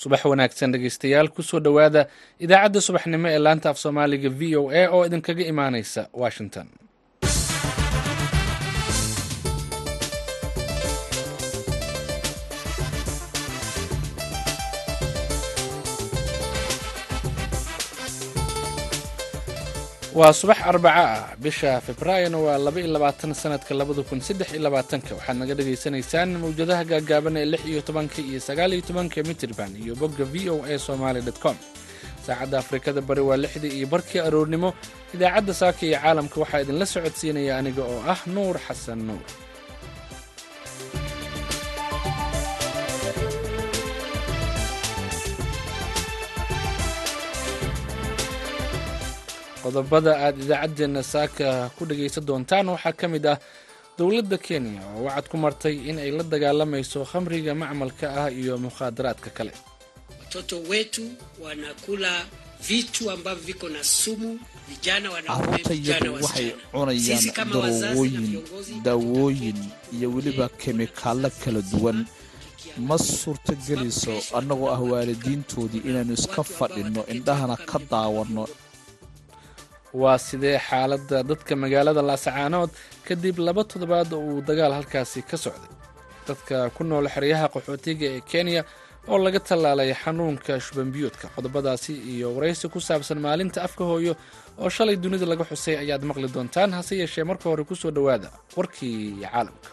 subax wanaagsan dhegeystayaal ku soo dhowaada idaacadda subaxnimo ee laanta af soomaaliga v o a oo idinkaga imaaneysa washington waa subax arbaca ah bisha februaarina waa laba iyo labaatan sanadka labada kun saddex iyo labaatanka. Waxaad naga dhagaysanaysaan mawjadaha gaagaaban ee lix iyo tobanka iyo sagaal iyo tobanka mitrban iyo bogga v o a somaly com. Saacadda afrikada bari waa lixdii iyo barkii aroornimo. Idaacadda saaka iyo caalamka waxaa idinla socodsiinaya aniga oo ah nuur xasan nuur qodobada aad idaacaddeenna saaka ku dhagaysan doontaan. Waxaa ka mid ah dowladda kenya oo wacad ku martay in ay la dagaalamayso khamriga macmalka ah iyo mukhaadaraadka kale. Watoto wetu wanakula vitu ambavyo viko na sumu vijana carruurtayadu waxay cunayaan darowooyin daawooyin iyo weliba kemikaallo kala duwan. Ma suurtogelayso annagoo ah waalidiintoodii inaannu iska fadhinno indhahana ka daawanno waa sidee xaaladda dadka magaalada laasacaanood kadib laba toddobaad oo uu dagaal halkaasi ka socday? Dadka ku nool xeryaha qaxootiga ee kenya oo laga tallaalay xanuunka shubanbiyoodka qodobadaasi iyo waraysi ku saabsan maalinta afka hooyo oo shalay dunida laga xusay ayaad maqli doontaan hase yeeshee marka hore ku soo dhowaada warkii caalamka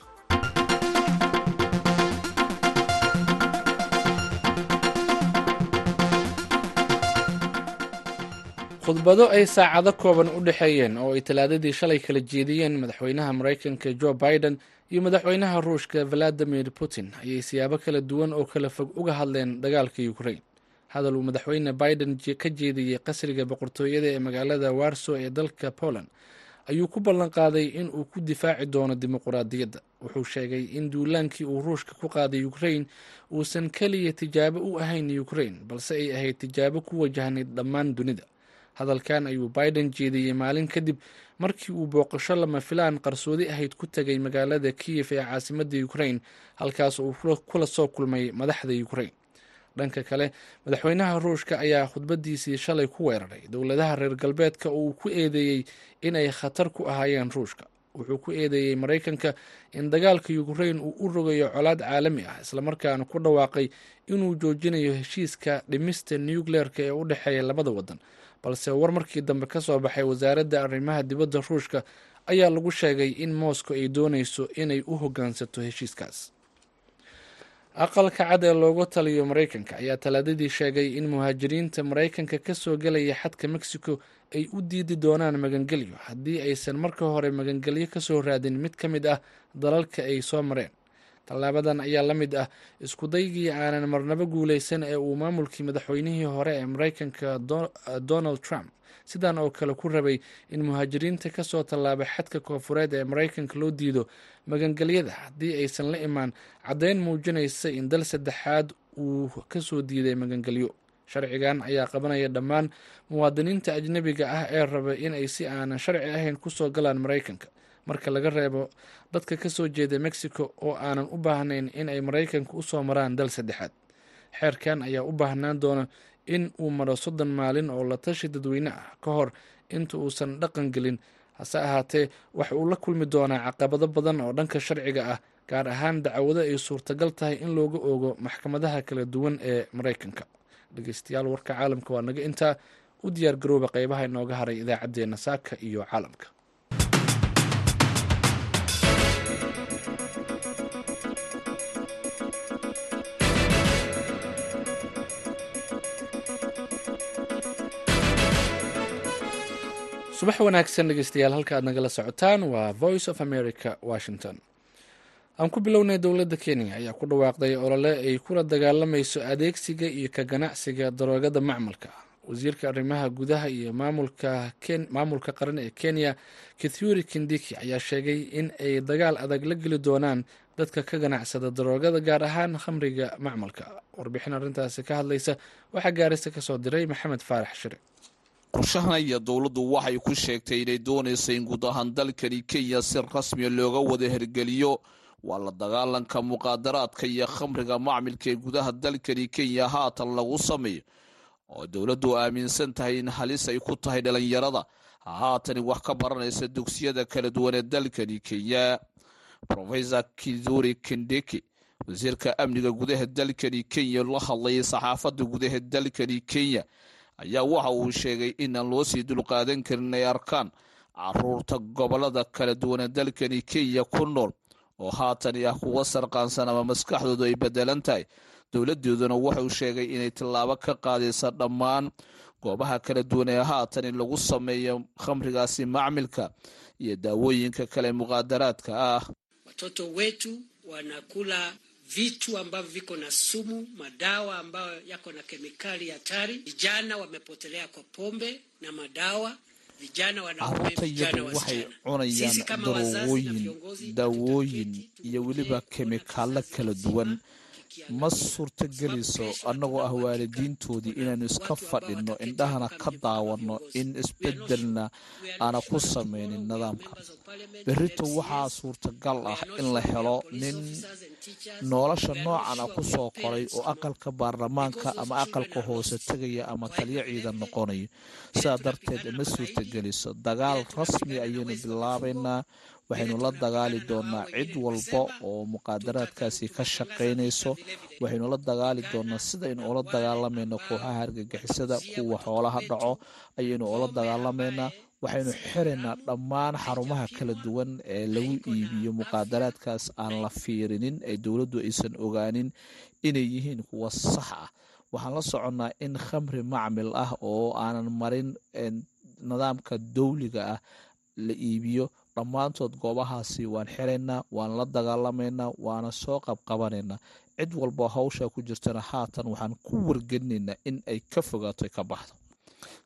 khudbado ay saacado kooban u dhexeeyeen oo ay talaadadii shalay kala jeediyeen madaxweynaha maraykanka jo biden iyo madaxweynaha ruushka valadimir putin. Ayay siyaabo kala duwan oo kala fog uga hadleen dagaalka ukrain hadal uu madaxweyne biden ka jeediyey qasriga boqortooyada ee magaalada warso ee dalka poland ayuu ku ballan qaaday in uu ku difaaci doono dimuquraadiyadda wuxuu sheegay in duulaankii uu ruushka ku qaaday ukrain uusan keliya tijaabo u ahayn ukrain balse ay ahayd tijaabo ku wajahnayd dhammaan dunida hadalkan ayuu biden jeediyey maalin kadib markii uu booqasho lama filaan qarsoodi ahayd ku tegay magaalada kiyef ee caasimadda ukrain halkaas uu kula soo kulmay madaxda ukrain dhanka kale madaxweynaha ruushka ayaa khudbadiisii shalay ku weeraray. Dowladaha reer galbeedka oo uu ku eedeeyey inay khatar ku ahaayeen ruushka. Wuxuu ku eedeeyey maraykanka in dagaalka ukrain uu u rogayo colaad caalami ah islamarkaana ku dhawaaqay inuu joojinayo heshiiska dhimista nucleerka ee u dhexeeya labada wadan balse war markii dambe ka soo baxay wasaaradda arrimaha dibadda ruushka ayaa lagu sheegay in moscow ay doonayso inay u hoggaansato heshiiskaas. Aqalka cad ee loogu taliyo maraykanka ayaa talaadadii sheegay in muhaajiriinta maraykanka ka soo gelaya xadka mexico ay u diidi doonaan magangelyo haddii aysan marka hore magangelyo ka soo raadin mid ka mid ah dalalka ay soo mareen tallaabadan ayaa la mid ah iskudaygii aanan marnabo guuleysan ee uu maamulkii madaxweynihii hore ee maraykanka donald trump sidan oo kale ku rabay in muhaajiriinta ka soo tallaabay xadka koofureed ee maraykanka loo diido magangelyada haddii aysan la imaan caddeyn muujinaysa in dal saddexaad uu ka soo diiday magangelyo. Sharcigan ayaa qabanaya dhammaan muwaadiniinta ajnebiga ah ee raba inay si aanan sharci ahayn ku soo galaan maraykanka marka laga reebo dadka ka soo jeeda mexico oo aanan u baahnayn in ay maraykanka u soo maraan dal saddexaad. Xeerkan ayaa u baahnaan doona in uu maro soddon maalin oo la tashi dadweyne ah ka hor inta uusan dhaqan gelin. Hase ahaatee waxa uu la kulmi doonaa caqabado badan oo dhanka sharciga ah gaar ahaan dacwado ay suurtagal tahay in looga oogo maxkamadaha kala duwan ee maraykanka. Dhegeystayaal warka caalamka waa naga intaa. U diyaar garooba qeybaha inooga haray idaacaddeenna saaka iyo caalamka subax wanaagsan dhegeystayaal halka aad nagala socotaan waa voice of america washington. Aan ku bilownay dowladda kenya ayaa ku dhawaaqday olole ay kula dagaalamayso adeegsiga iyo ka ganacsiga daroogada macmalka. Wasiirka arrimaha gudaha iyo maamulka qaran ee kenya kithuri kindiki ayaa sheegay in ay dagaal adag la geli doonaan dadka ka ganacsada daroogada gaar ahaan khamriga macmalka. Warbixin arrintaasi ka hadlaysa waxaa gaarisa ka soo diray maxamed faarax shire qorshahan iyo dowladdu waxay ku sheegtay inay doonaysa in guud ahaan dalkani kenya si rasmiya looga wada hergeliyo. Waa la dagaalanka muqaadaraadka iyo khamriga macmilka ee gudaha dalkani kenya haatan lagu sameeyo oo dowladdu aaminsan tahay in halis ay ku tahay dhalinyarada haatani wax ka baranaysa dugsiyada kala duwan ee dalkani kenya. Rofesor kiduri kindeki wasiirka amniga gudaha dalkani kenya la hadlayay saxaafadda gudaha dalkani kenya ayaa waxa uu sheegay inaan loo sii dulqaadan karin ay arkaan carruurta gobollada kala duwanee dalkani kenya ku nool oo haatani ah kuwa sarqaansan ama maskaxdoodu ay bedelan tahay. Dowladeeduna wuxuu sheegay inay tillaabo ka qaadaysa dhammaan goobaha kala duwan ee haatan in lagu sameeyo khamrigaasi macmilka iyo daawooyinka kale muqaadaraadka ah. Watoto wetu wanakula vitu ambavyo viko na sumu, madawa ambayo yako na kemikali hatari. Vijana wamepotelea kwa pombe na madawa. Vijana wanaume, vijana waxay wasichana. cunayaan darowooyin daawooyin iyo weliba kemikaalo kala duwan ma suurtagelayso annagoo ah waalidiintoodii inaanu iska fadhinno indhahana ka daawanno in isbedelna aana ku samaynin nidaamka. Berrito waxaa suurtagal ah in la helo nin nolosha noocan a ku soo qoray oo aqalka baarlamaanka ama aqalka hoose tegaya ama taliyo ciidan noqonayo sidaa darteed ma suurtagelayso dagaal rasmi ayaynu bilaabaynaa waxaynu la dagaali doonaa cid walba oo muqaadaraadkaasi ka shaqaynayso. Waxaynu la dagaali doonaa sidaynu ula dagaalamayno kooxaha argagixisada kuwa xoolaha dhaco ayaynu ula dagaalamaynaa waxaynu xiraynaa dhammaan xarumaha kala duwan ee lagu iibiyo muqaadaraadkaas aan la fiirinin ee dowladdu aysan ogaanin inay yihiin kuwa sax ah. Waxaan la soconnaa in khamri macmil ah oo aanan marin nidaamka dowliga ah la iibiyo dhammaantood goobahaasi waan xiraynaa waan la dagaalamaynaa waana soo qabqabanaynaa. Cid walba hawsha ku jirtana haatan waxaan ku wargelinaynaa in ay ka fogaato ka baxdo.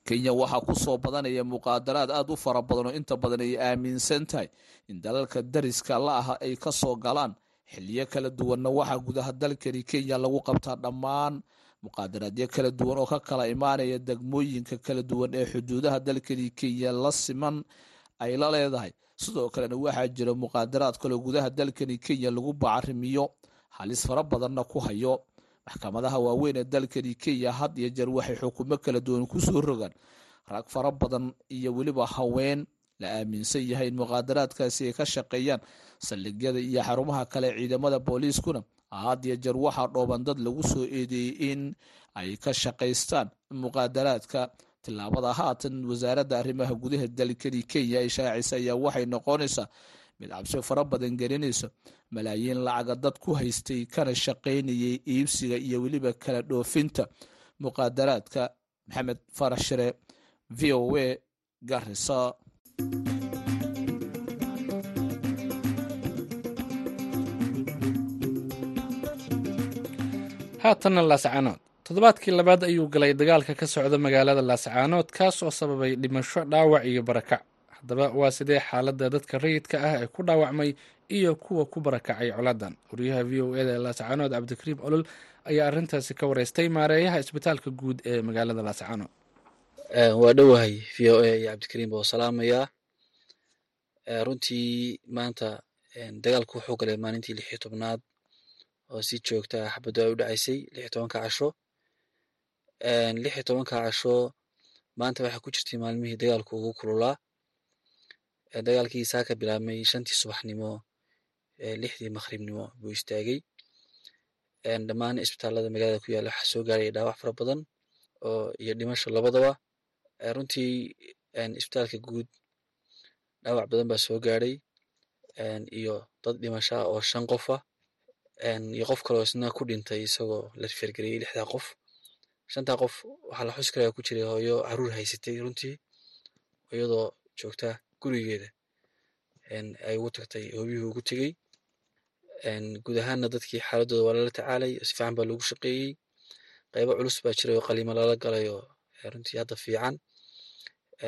Kenya waxaa ku soo badanaya muqaadaraad aada u fara badan oo inta badan ay aaminsan tahay in dalalka dariska la ah ay ka soo galaan. Xiliyo kala duwanna waxaa gudaha dalkani kenya lagu qabtaa dhammaan muqaadaraadyo kala duwan oo ka kala imaanaya degmooyinka kala duwan ee xuduudaha dalkani kenya la siman ay la leedahay sidoo kalena waxaa jira muqaadaraad kaloo gudaha dalkani kenya lagu bacarimiyo halis fara badanna ku hayo. Maxkamadaha waaweyn ee dalkani kenya had iyo jeer waxay xukumo kala duwan ku soo rogaan. Rag fara badan iyo weliba haween la aaminsan yahay in muqaadaraadkaasi ay ka shaqeeyaan saldhigyada iyo xarumaha kale ciidamada booliiskuna. Had iyo jeer waxaa dhooban dad lagu soo eedeeyey in ay ka shaqaystaan muqaadaraadka tilaabada haatan wasaaradda arrimaha gudaha dalkani kenya ay shaacisa ayaa waxay noqonaysaa mid cabsi fara badan gelinayso malaayiin lacaga dad ku haystay kana shaqaynayay iibsiga iyo weliba kala dhoofinta. Muqaadaraadka maxamed farax shire v o a garisa haatanna laascaanood toddobaadkii labaad ayuu galay dagaalka ka socda magaalada laascaanood kaas oo sababay dhimasho dhaawac iyo barakac haddaba waa sidee xaaladda dadka rayidka ah ee ku dhaawacmay iyo kuwa ku barakacay coladan? Wariyaha v o eda laascaanood cabdikariim olol ayaa arrintaasi ka wareystay maareeyaha isbitaalka guud ee magaalada laascaanood waa dhowahay v o a iyo cabdikariim baa salaamayaa runtii maanta dagaalku wuxuu galay maalintii lix iyo tobnaad oo si joogta ah xabaddo ay u dhacaysay lix iyo tobanka casho lix iyo tobanka casho maanta waxaa ku jirtay maalmihii dagaalku ugu kululaa. Dagaalkii saa ka bilaabmay shantii subaxnimo lixdii maqribnimo buu istaagay. Dhammaan isbitaalada magaalada ku yaalla waxaa soo gaaraya dhaawac fara badan oo iyo dhimasho labadaba. Runtii isbitaalka guud dhaawac badan baa soo gaadhay iyo dad dhimasho oo shan qof ah. Iyo qof kaloo isna ku dhintay isagoo la fergeliyey lixdaa qof shantaa qof waxaa la xus karaya ku jiray hooyo carruur haysatay runtii iyadoo joogta gurigeeda. Ay ugu tagtay hoobiyuhu ugu tegey. Guud ahaanna dadkii xaaladooda waa lala tacaalay si fiican baa loogu shaqeeyey. Qaybo culus baa jiray oo qaliimo lala galay oo runtii hadda fiican.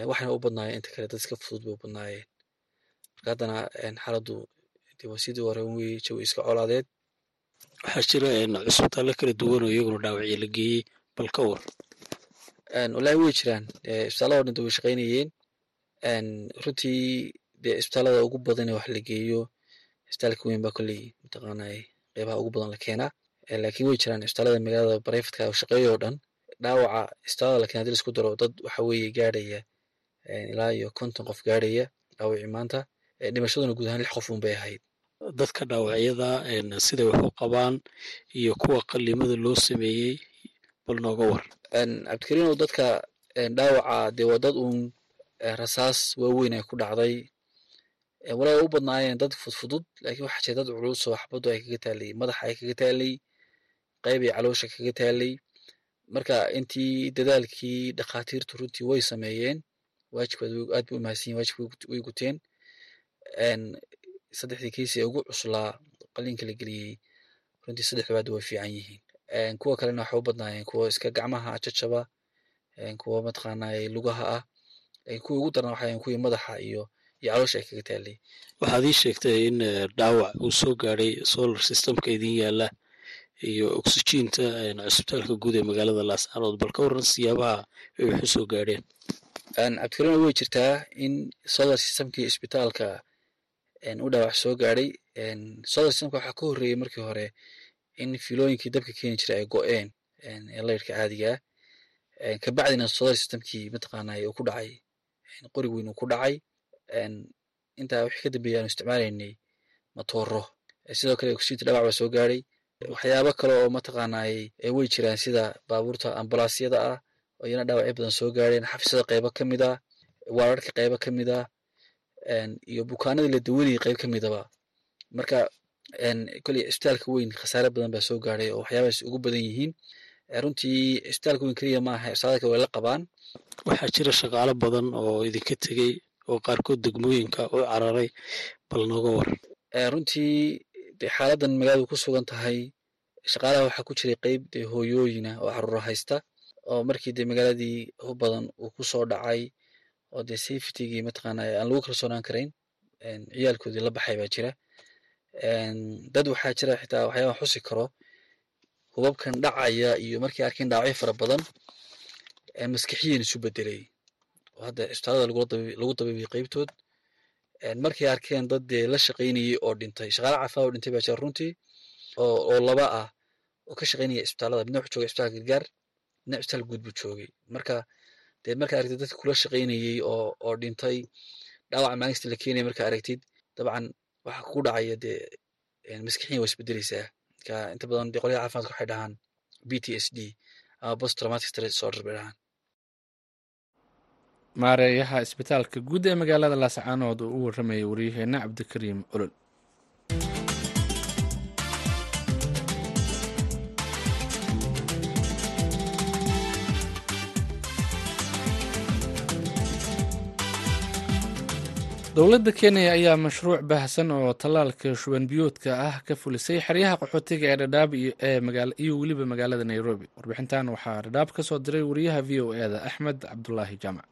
Waxayna u badnaayeen inta kale dad iska fudud bay u badnaayeen. Marka haddana xaaladdu waa sidii hore wey jawi iska colaadeed waxaa jira cusbitaallo kala duwan oo iyaguna dhaawacyo la geeyey bal ka war wallaahi way jiraan isbitaallada dhinta way shaqaynayeen runtii dee isbitaallada ugu badan wax la geeyo isbitaalka weyn baa kolley mataqaanaa qeybaha ugu badan la keenaa laakiin way jiraan isbitaalada magaalada barefadka oo dhan dhaawaca isbitaalada la keena haddii la isku daro dad waxa weeye gaadhaya ilaa iyo konton qof gaadhaya dhaawacii maanta dhimashaduna guud ahaan lix qof un bay ahayd dadka dhaawacyada siday wax u qabaan iyo kuwa qalimada loo sameeyey bal nooga war. Cabdikariinow dadka dhaawaca dee waa dad uun rasaas waaweyn ay ku dhacday. Walaa u badnaayeen dad fudfudud laakiin waxaa jira dad culus oo xabaddu ay kaga taalay madaxa ay kaga taalay qayb ay caloosha kaga taalay marka intii dadaalkii dhakhaatiirtu runtii way sameeyeen waajibkaad aad bay u mahadsan waajibka way guteen. Saddexdii kiisi ee ugu cuslaa qalinka la geliyey runtii saddexdu aad way fiican yihiin kuwa kalena waxay u badnaayeen kuwa iska gacmaha jajaba kuwa mataqaanaa lugaha ah kuwii ugu daran waxay kuwii madaxa iyo iyo caloosha ay kaga taalay. Waxaad ii sheegtay in dhaawac uu soo gaadhay solar systemka idin yaalla iyo oxygiinta cusbitaalka guud ee magaalada laascaanood bal ka waran siyaabaha ay wax u soo gaadheen. Cabdikarina way jirtaa in solar systemkii isbitaalka u dhaawac soo gaadhay solar systemka waxaa ka horreeyey markii hore in filooyinkii dabka keeni jiray ay go-een ee layrhka caadiga ah. Kabacdina solar systemkii mataqaanaa uu ku dhacay qori weyn uu ku dhacay. Intaa wixii ka dambeeyay aanu isticmaalaynay matooro. Sidoo kale oxygeenta dhawac baa soo gaadhay waxyaabo kale oo mataqaanaa way jiraan sida baabuurta ambalaasyada ah iyana dhaawacyo badan soo gaadheen xafisyada qaybo ka mid ah waararka qaybo ka mid ah iyo bukaanadii la dawanayay qayb ka midaba marka koley isbitaalka weyn khasaare badan baa soo gaadhay oo waxyaabahaas ugu badan yihiin. Runtii isbitaalka weyn keliya maaha isbitaalka way la qabaan. Waxaa jira shaqaalo badan oo idinka tegey oo qaarkood degmooyinka u cararay bal nooga war. Runtii de xaaladan magaaladu ku sugan tahay shaqaalaha waxaa ku jiray qeyb dee hooyooyina oo caruura haysta oo markii dee magaaladii u badan uu ku soo dhacay oo dee safetygii mataqaana aan lagu kalsoonaan karayn ciyaalkoodii la baxay baa jira dad waxaa jira xitaa waxyaaban xusi karo. Hubabkan dhacaya iyo markii arkeen dhaawacyo fara badan maskixiyan isu bedelay oo hadda isbitaalada lagu dabiibay qeybtood. Markay arkeen dad dee la shaqaynayey oo dhintay shaqaale caafimaad oo dhintay baa jira runtii oo laba ah oo ka shaqaynaya isbitaalada. Midna wuxuu joogay isbitaalka gargaar midna isbitaal guud buu joogay. Marka dee markaa aragtid dadka kula shaqaynayey oo oo dhintay dhaawaca maalista la keenaya markaa aragtid dabcan waxa kugu dhacaya dee maskixiyan waa isbedeleysaa marka inta badan dee qolyaha caafimaadka waxay dhahaan b t s d ama post traumatic stress disorder bay dhahaan. Maareeyaha isbitaalka guud ee magaalada laascaanood oo u warramayay waryaheena cabdikariim olol dowladda kenya ayaa mashruuc baahsan oo tallaalka shuban biyoodka ah ka fulisay xeryaha qaxootiga ee dhadhaab iyo weliba magaalada nairobi. Warbixintan waxaa dhadhaab ka soo diray wariyaha v o eda axmed cabdulaahi jaamac.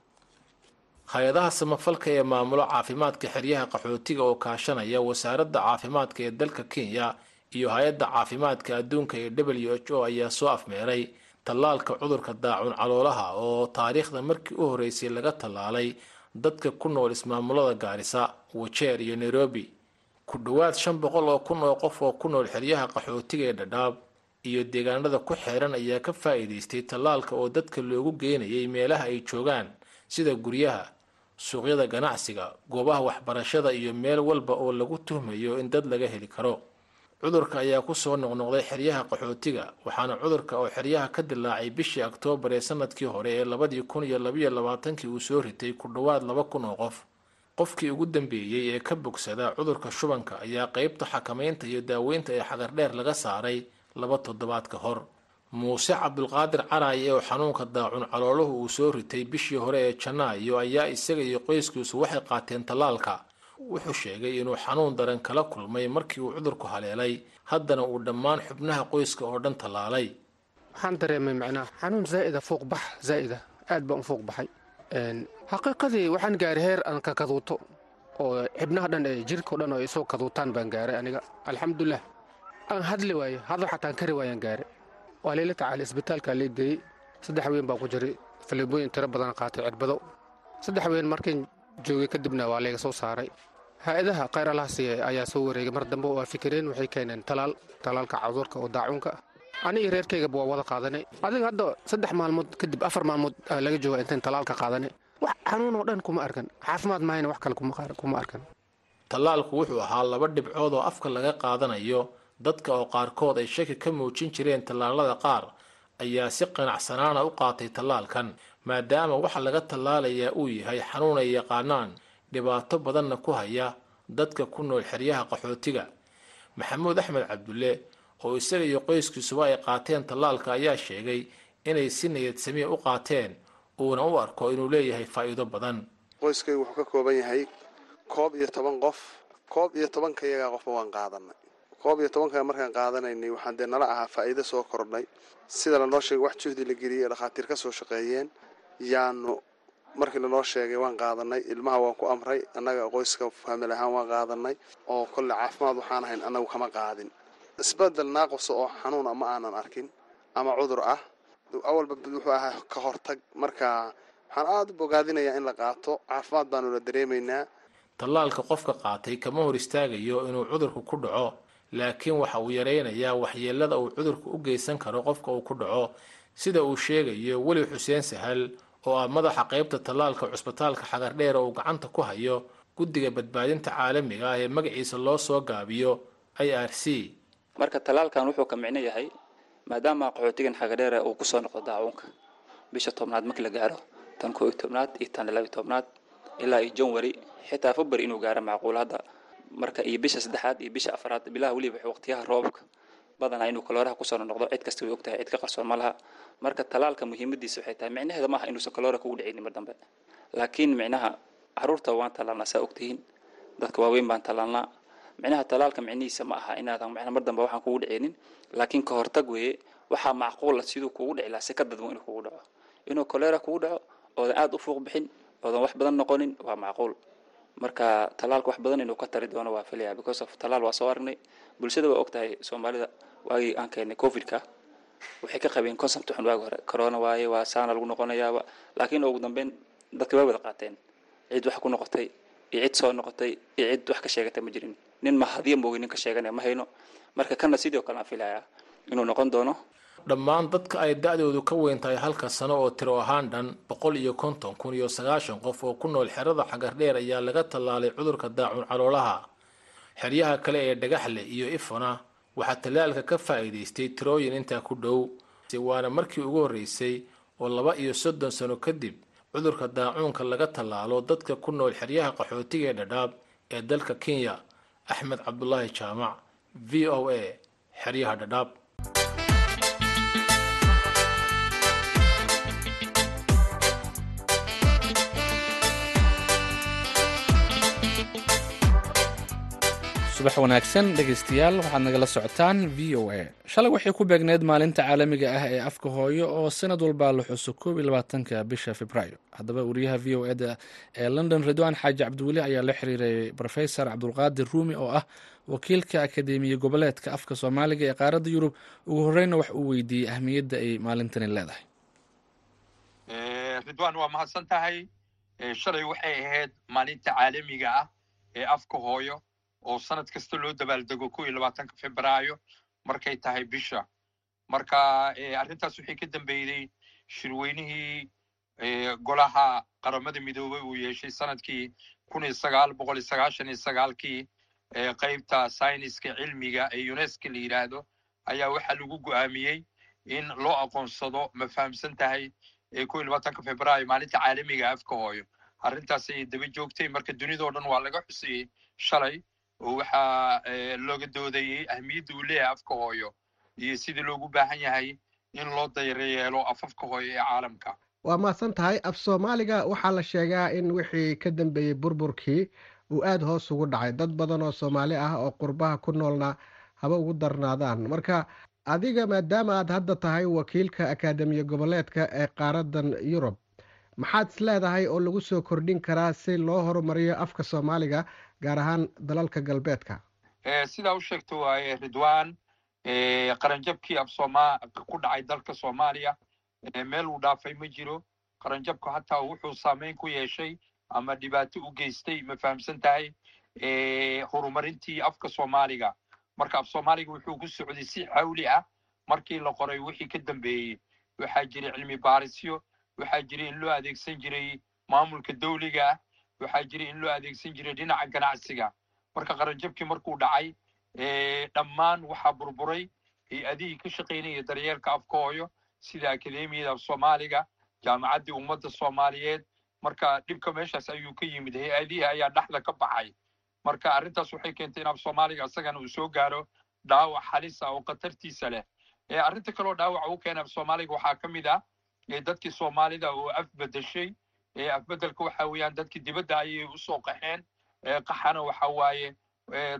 Hay'adaha samafalka ee maamulo caafimaadka xeryaha qaxootiga oo kaashanaya wasaaradda caafimaadka ee dalka kenya iyo hay'adda caafimaadka adduunka ee w h o ayaa soo afmeeray tallaalka cudurka daacun caloolaha oo taariikhda markii u horeysay laga tallaalay dadka ku nool ismaamulada gaarisa wajeer iyo nairobi. Ku dhowaad shan boqol oo kun oo qof oo ku nool xeryaha qaxootiga ee dhadhaab iyo deegaanada ku xeeran ayaa ka faa'iidaystay tallaalka oo dadka loogu geynayay meelaha ay joogaan sida guryaha suuqyada ganacsiga goobaha waxbarashada iyo meel walba oo lagu tuhmayo in dad laga heli karo cudurka ayaa ku soo noqnoqday xeryaha qaxootiga waxaana cudurka oo xeryaha ka dilaacay bishii oktoobar ee sannadkii hore ee labadii kun iyo labayo labaatankii uu soo ritay ku dhowaad laba kun oo qof. Qofkii ugu dambeeyey ee ka bogsada cudurka shubanka ayaa qeybta xakamaynta iyo daaweynta ee xagardheer laga saaray laba toddobaad ka hor. Muuse cabdulqaadir caraaye oo xanuunka daacun calooluhu uu soo ritay bishii hore ee janaayo ayaa isaga iyo qoyskiisu waxay qaateen tallaalka wuxuu sheegay inuu xanuun daran kala kulmay markii uu cudurku haleelay. Haddana uu dhammaan xubnaha qoyska oo dhan tallaalay. Waxaan dareemay macnaha xanuun zaa'ida fuuqbax zaa'ida aad baan u fuuq baxay. Xaqiiqadii waxaan gaaray heer aan ka kaduuto oo xibnaha dhan ee jirkao dhan oo isoo kaduutaan baan gaaray aniga. Alxamdulilah aan hadli waaye hadal xataan kari waayaan gaare waa layla tacaalay isbitaalkaa lay geeyey saddex weyn baa ku jiray faleebooyin tiro badan qaatay cirbado saddex weyn markiin joogay kadibna waa layga soo saaray hay'adaha khayralaha siiya ayaa soo wareegay. Mar dambe waa fikireen waxay keeneen talaal talaalka cudurka oo daacuunka aniga reerkaygaba waa wada qaadanay adiga hadda saddex maalmood kadib afar maalmood laga jooga intayn talaalka qaadanay wax xanuun oo dhan kuma arkan. Caafimaad mahayna wax kale kuma arkan. Tallaalku wuxuu ahaa laba dhibcood oo afka laga qaadanayo. Dadka oo qaarkood ay shaki ka muujin jireen tallaalada qaar ayaa si qanacsanaana u qaatay tallaalkan maadaama waxa laga tallaalayaa uu yahay xanuun ay yaqaanaan dhibaato badanna ku haya dadka ku nool xeryaha qaxootiga. Maxamuud axmed cabdulle oo isaga iyo qoyskiisuba ay qaateen tallaalka ayaa sheegay inay si niyad samiya u qaateen uuna u arko inuu leeyahay faa'iido badan. Qoyskaygu wuxuu ka kooban yahay koob iyo toban qof. Koob iyo tobanka iyagaa qofba waan qaadanay. Koob iyo tobanka markaan qaadanaynay waxaan dee nala ahaa faa'iido soo kordhay. Sida lanoo sheegay wax juhdi la geliyey ee dhakhaatiir ka soo shaqeeyeen yaanu markii lanoo sheegay waan qaadanay. Ilmaha waan ku amray annaga qoyska faamil ahaan waan qaadanay. Oo kolle caafimaad waxaan ahayn annagu kama qaadin. Isbedel naaqosa oo xanuuna ma aanan arkin ama cudur ah. Awalba wuxuu ahaa ka hortag. Marka waxaan aada u bogaadinayaa in la qaato. Caafimaad baanu la dareemaynaa. Tallaalka qofka qaatay kama hor istaagayo inuu cudurku ku dhaco. Laakiin waxa uu yaraynayaa waxyeelada uu cudurku u geysan karo qofka uu ku dhaco. Sida uu sheegayo weli xuseen sahal oo ah madaxa qaybta tallaalka cusbitaalka xagardheer oo uu gacanta ku hayo guddiga badbaadinta caalamiga ah ee magaciisa loo soo gaabiyo i r c. Marka tallaalkan wuxuu ka micno yahay maadaama qaxootigan xagadheere uu ku soo noqdo daacuunka bisha tobnaad markii la gaaro tan koo tobnaad iyo tan laba iyo tobnaad ilaa iyo janwari xitaa february inuu gaaro macquul hadda marka iyo bisha saddexaad iyo bisha afraad bilaha weliba waqtiyaha roobka badanaa inuu kalooraha ku soo noqdo cid kasta way ogtahay cid ka qarsoon ma laha. Marka talaalka muhiimadiisa waxay tahay micnaheeda maaha inuusan kaloora kugu dhicinin mar dambe. Laakiin micnaha carruurta waan talaalnaa saa ogtihiin. Dadka waaweyn baan talaalnaa micnaha talaalka micnihiisa ma aha inaadan micnaha mar dambe waxaan kugu dhicinin. Laakiin ka hortag weeye waxaa macquula siduu kugu dhici lahaa si ka dadmo inuu kugu dhaco. Inuu kolera kugu dhaco oodan aada u fuuq bixin oodan wax badan noqonin waa macquul marka talaalka wax badan inuu ka tari doono waa filaya because of talaal waa soo aragnay bulshada waa ogtahay soomaalida waagii aan keenay covidka. Waxay ka qabeen concept xun waagi hore. Corona waaye waa saana lagu noqonayaaba laakiin ugu dambeyn dadka way wada qaateen. Cid wax ku noqotay iyo cid soo noqotay iyo cid wax ka sheegatay ma jirin. Nin ma hadiya moogi nin ka sheeganaya ma hayno. Marka kana sidoo kale aan filayaa inuu noqon doono dhammaan dadka ay da-doodu ka weyn tahay halka sano oo tiro ahaan dhan boqol iyo konton kun iyo sagaashan qof oo ku nool xerada xagardheer ayaa laga tallaalay cudurka daacun caloolaha. Xeryaha kale ee dhagaxle iyo ifona waxaa tallaalka ka faa'iidaystay tirooyin intaa ku dhow waana markii ugu horreysay oo laba iyo soddon sano kadib cudurka daacuunka laga tallaalo dadka ku nool xeryaha qaxootiga ee dhadhaab ee dalka kenya. Axmed cabdulaahi jaamac v o a xeryaha dhadhaab subax wanaagsan dhegaystayaal waxaad nagala socotaan v o a. Shalay waxay ku beegneyd maalinta caalamiga ah ee afka hooyo oo sanad walbaa la xuso koob iyo labaatanka bisha februaayo haddaba wariyaha v o eda ee london ridwaan xaaji cabdiweli ayaa la xiriiray rofesor cabdulqaadir ruumi oo ah wakiilka akademiya goboleedka afka soomaaliga ee qaaradda yurub. Ugu horeyna wax uu weydiiyey ahmiyadda ay maalintani leedahay. Ridwaan waa mahadsan tahay shalay waxay ahayd maalinta caalamiga ah ee afka hooyo oo sanad kasta loo dabaaldego ko iyo labaatanka febraayo markay tahay bisha. Marka arrintaas waxay ka dambeeyey shirweynihii golaha qaramada midoobey uu yeeshay sannadkii kun iyo sagaal boqol iyo sagaashan iyo sagaalkii qaybta sayniska cilmiga ee unesco la yidhaahdo ayaa waxaa lagu go'aamiyey in loo aqoonsado ma fahamsan tahay ko iyo labaatanka febraayo maalinta caalamiga afka hooyo arrintaas ayay daba joogtay marka dunidao dhan waa laga xusayey shalay waxaa looga doodayey ahmiyadda uu leeyahay afka hooyo iyo sidii loogu baahan yahay in loo dayreyeelo afafka hooyo ee caalamka. Waa mahadsan tahay af soomaaliga waxaa la sheegaa in wixii ka dambeeyey burburkii uu aada hoos ugu dhacay. Dad badan oo soomaali ah oo qurbaha ku noolna haba ugu darnaadaan. Marka adiga maadaama aad hadda tahay wakiilka akaademiya goboleedka ee qaaradan yurub maxaad is leedahay oo lagu soo kordhin karaa si loo horumariyo afka soomaaliga gaar ahaan dalalka galbeedka. Sidaa u sheegta waaye ridwan qaranjabkii af sooma ku dhacay dalka soomaaliya meel uu dhaafay ma jiro. Qaranjabku hataa wuxuu saameyn ku yeeshay ama dhibaato u geystay ma fahamsan tahay horumarintii afka soomaaliga. Marka af soomaaliga wuxuu ku socday si xawli ah markii la qoray wixii ka dambeeyey. Waxaa jiray cilmi baarisyo waxaa jiray in loo adeegsan jiray maamulka dawliga ah waxaa jiray in loo adeegsan jiray dhinaca ganacsiga. Marka qaranjabkii markuu dhacay dhammaan waxaa burburay hay'adihii ka shaqaynaya daryeelka afka hooyo sida akademiyada af soomaaliga jaamacaddii ummadda soomaaliyeed. Marka dhibka meeshaas ayuu ka yimid hay'adihii ayaa dhexda ka baxay. Marka arrintaas waxay keentay in af soomaaliga isagana uu soo gaaro dhaawac halis ah oo khatartiisa leh. Arrinta kaloo dhaawaca u keena af soomaaliga waxaa ka mid ah dadkii soomaalida oo af bedeshay afbedelka waxa weeyaan dadkii dibadda ayay u soo qaxeen. Qaxana waxa waaye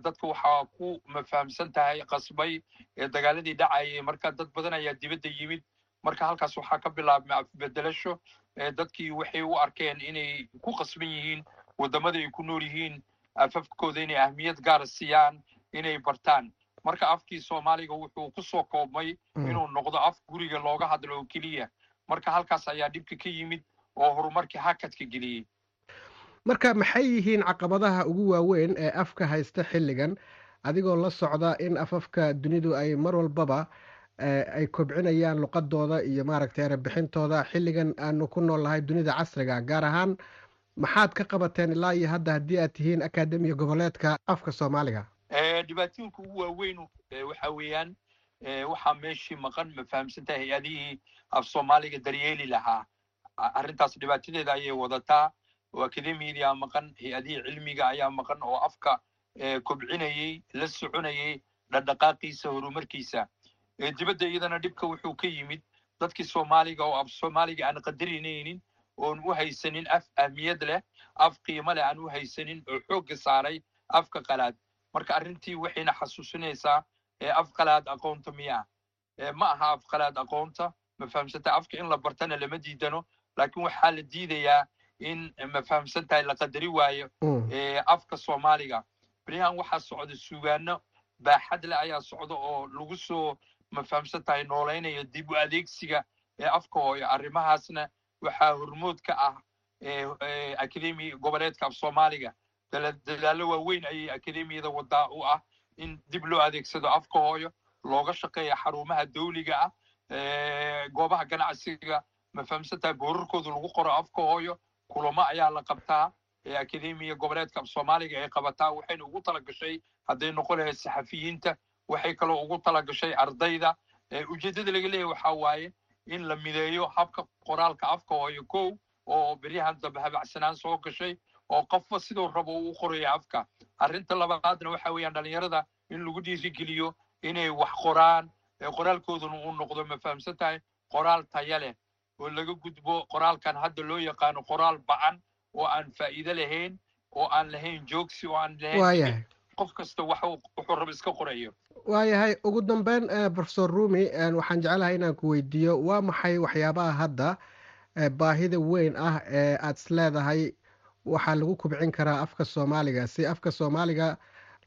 dadka waxaa ku mafahamsan tahay qasbay dagaaladii dhacayay. Marka dad badan ayaa dibadda yimid. Marka halkaas waxaa ka bilaabmay afbedelasho dadkii waxay u arkeen inay ku qasban yihiin waddamada ay ku nool yihiin afafkooda inay ahmiyad gaara siiyaan inay bartaan. Marka afkii soomaaliga wuxuu ku soo koobmay inuu noqdo af guriga looga hadlo oo keliya. Marka halkaas ayaa dhibka ka yimid oo horumarkii hakadka geliyey marka maxay yihiin caqabadaha ugu waaweyn ee afka haysta xilligan? Adigoo la socda in afafka dunidu ay mar walbaba ay kobcinayaan luqadooda iyo maaragtay erebixintooda xilligan aanu ku nool nahay dunida casriga gaar ahaan maxaad ka qabateen ilaa iyo hadda haddii aad tihiin akademiya goboleedka afka soomaaliga? Dhibaatooyinka ugu waaweyn waxa weeyaan waxaa meeshii maqan ma fahamsantahay hay'adihii af soomaaliga daryeeli lahaa arrintaas dhibaatadeeda ayay wadataa. Oo akademiyadii aa maqan hay'adihii cilmiga ayaa maqan oo afka kobcinayey la soconayey dhaqdhaqaaqiisa horumarkiisa. Dibadda iyadana dhibka wuxuu ka yimid dadkii soomaaliga oo af soomaaliga aan qadarinaynin oon u haysanin af ahmiyad leh af qiimo leh aan u haysanin oo xoogga saaray afka qalaad. Marka arrintii waxayna xasuusinaysaa af qalaad aqoonta miya ma aha af qalaad aqoonta ma fahamsanta afka in la bartana lama diidano laakiin waxaa la diidayaa in ma fahamsantahay la qadari waayo afka soomaaliga. Beriyahan waxaa socda sugaano baaxad leh ayaa socda oo lagu soo ma fahamsan tahay noolaynaya dib u adeegsiga ee afka hooyo arrimahaasna waxaa hormood ka ah akademi goboleedka af soomaaliga. Dadaallo waaweyn ayay akademiyada wadaa u ah in dib loo adeegsado afka hooyo looga shaqeeya xarumaha dawliga ah goobaha ganacsiga ma fahamsantahay boorarkooda lagu qoro afka hooyo kulamo ayaa la qabtaa akademiya goboleedka af soomaaliga ay qabataa waxayna ugu tala gashay hadday noqon lahayd saxafiyiinta waxay kaloo ugu tala gashay ardayda. Ujeeddada laga leeyahy waxaa waaye in la mideeyo habka qoraalka afka hooyo kow oo beryahan dambe habacsanaan soo gashay oo qofba siduu rabo uu qoraya afka. Arrinta labaadna waxa weeyaan dhalinyarada in lagu dhiirigeliyo inay wax qoraan qoraalkooduna uu noqdo ma fahamsan tahay qoraal taya leh oo laga gudbo qoraalkan hadda loo yaqaano qoraal ba'an oo aan faa'iido lahayn oo aan lahayn joogsi oo aan lahayn qof kasta wuxuu rabo iska qorayo. Waayahay ugu dambeyn profesor rumi waxaan jecelahay inaan ku weydiiyo waa maxay waxyaabaha hadda baahida weyn ah ee aad is leedahay? Waxaa lagu kubcin karaa afka soomaaliga si afka soomaaliga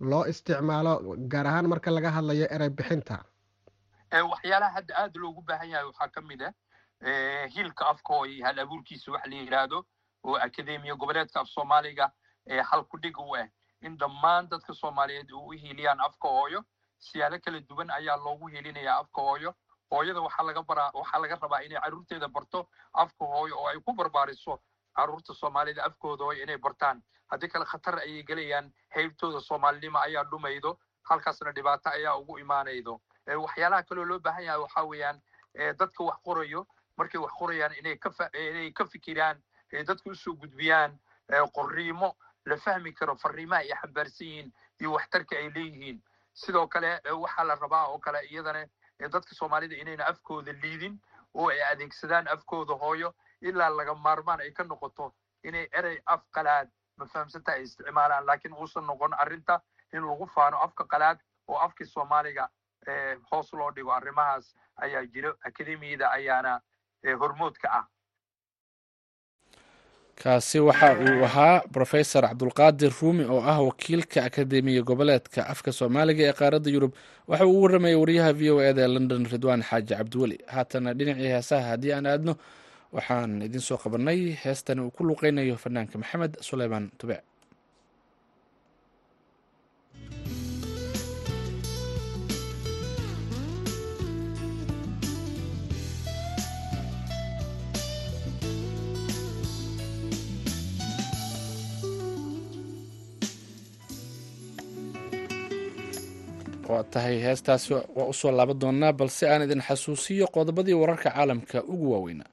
loo isticmaalo gaar ahaan marka laga hadlayo erey bixinta. Waxyaalaha hadda aad loogu baahan yahay waxaa ka mid ah hiilka afka hooyo hal abuurkiisa wax la yidhaahdo oo akademiya goboleedka af soomaaliga hal ku dhig u ah in dhammaan dadka soomaaliyeed u hiiliyaan afka hooyo siyaalo kala duwan ayaa loogu hiilinayaa afka hooyo hooyada waxaa laga baraa waxaa laga rabaa inay carruurteeda barto afka hooyo oo ay ku barbaariso carruurta soomaalida afkooda hooyo inay bartaan haddii kale khatar ayay gelayaan heybtooda soomaalinimo ayaa dhumaydo halkaasna dhibaato ayaa ugu imaanaydo waxyaalaha kaloo loo baahan yahay waxaa weeyaan dadka wax qorayo markay wax qorayaan inay ka fikiraan dadka u soo gudbiyaan qoriimo la fahmi karo fariimaha ay xambaarsan yihiin iyo waxtarka ay leeyihiin. Sidoo kale waxaa la rabaa oo kale iyadana dadka soomaalida inayna afkooda liidin oo ay adeegsadaan afkooda hooyo ilaa laga maarmaan ay ka noqoto inay erey af qalaad ma fahamsanta ay isticmaalaan. Laakiin uusan noqon arrinta in lagu faano afka qalaad oo afkii soomaaliga hoos loo dhigo. Arrimahaas ayaa jiro akademiyada ayaana hormood ka ah. Kaasi waxa uu ahaa brofesor cabdulqaadir ruumi oo ah wakiilka akademiya goboleedka afka soomaaliga ee qaaradda yurub. Waxa uu u warramayay wariyaha v o eda ee london ridwaan xaaji cabdiweli. Haatana dhinacii heesaha haddii aan aadno waxaan idin soo qabannay heestani uu ku luuqeynayo fanaanka maxamed suleymaan tubec waa tahay heestaasi waa u soo laaban doonaa balse aan idin xasuusiyo qodobadii wararka caalamka ugu waaweynaa.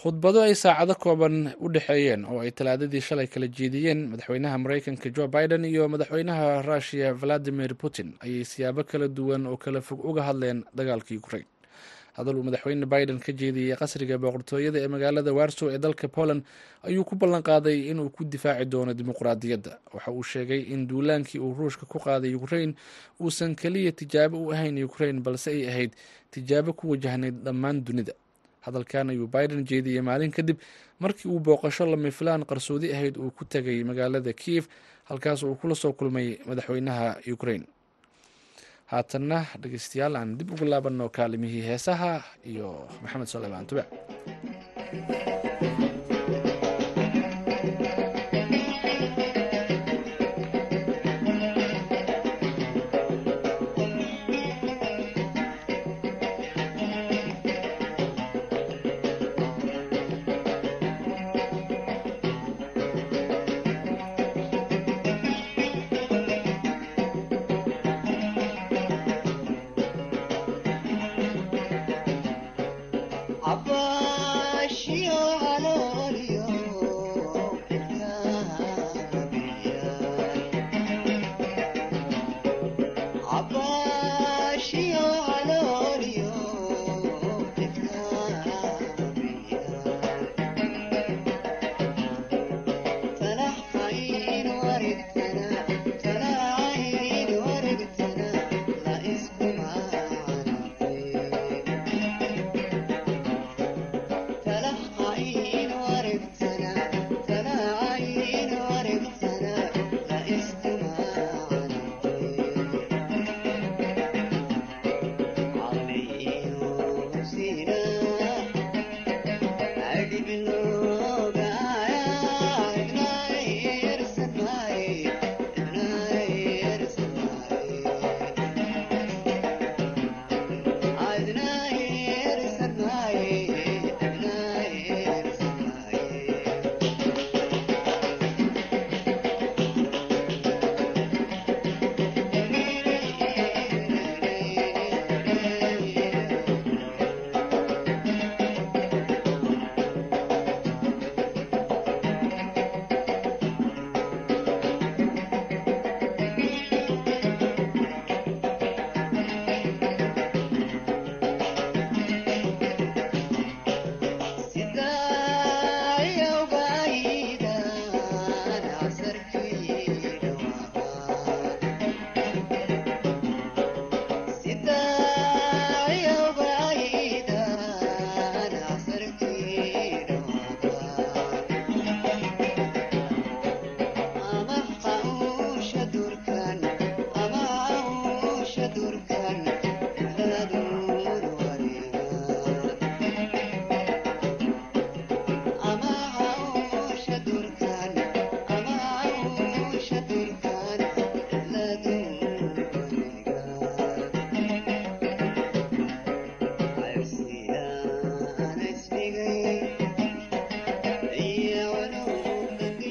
Khudbado ay saacado kooban u dhexeeyeen oo ay talaadadii shalay kala jeediyeen madaxweynaha mareykanka jo biden iyo madaxweynaha russiya valadimir putin ayay siyaabo kala duwan oo kala fog uga hadleen dagaalka ukrain hadal uu madaxweyne biden ka jeediyey qasriga boqortooyada ee magaalada warsow ee dalka poland ayuu ku ballan qaaday inuu ku difaaci doono dimuqraadiyadda. Waxa uu sheegay in duulaankii uu ruushka ku qaaday ukrain uusan keliya tijaabo u ahayn ukrain balse ay ahayd tijaabo ku wajahnayd dhammaan dunida. Hadalkan ayuu biden jeediyey maalin kadib markii uu booqasho lamifilaan qarsoodi ahayd uu ku tegay magaalada kiev halkaas uu kula soo kulmay madaxweynaha ukrain haatanna dhegeystayaal aan dib ugu laabanno kaalimihii heesaha iyo maxamed sulaymaan tube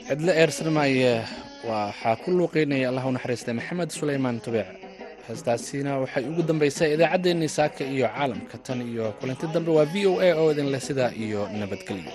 cidlo eersarmaaye waxaa ku luuqeynaya allah u naxariistay maxamed sulaymaan tubeec heestaasina waxay ugu dambaysaa idaacaddeenii saaka iyo caalamka tan iyo kulanti dambe waa v o a oo idin leh sidaa iyo nabadgelyo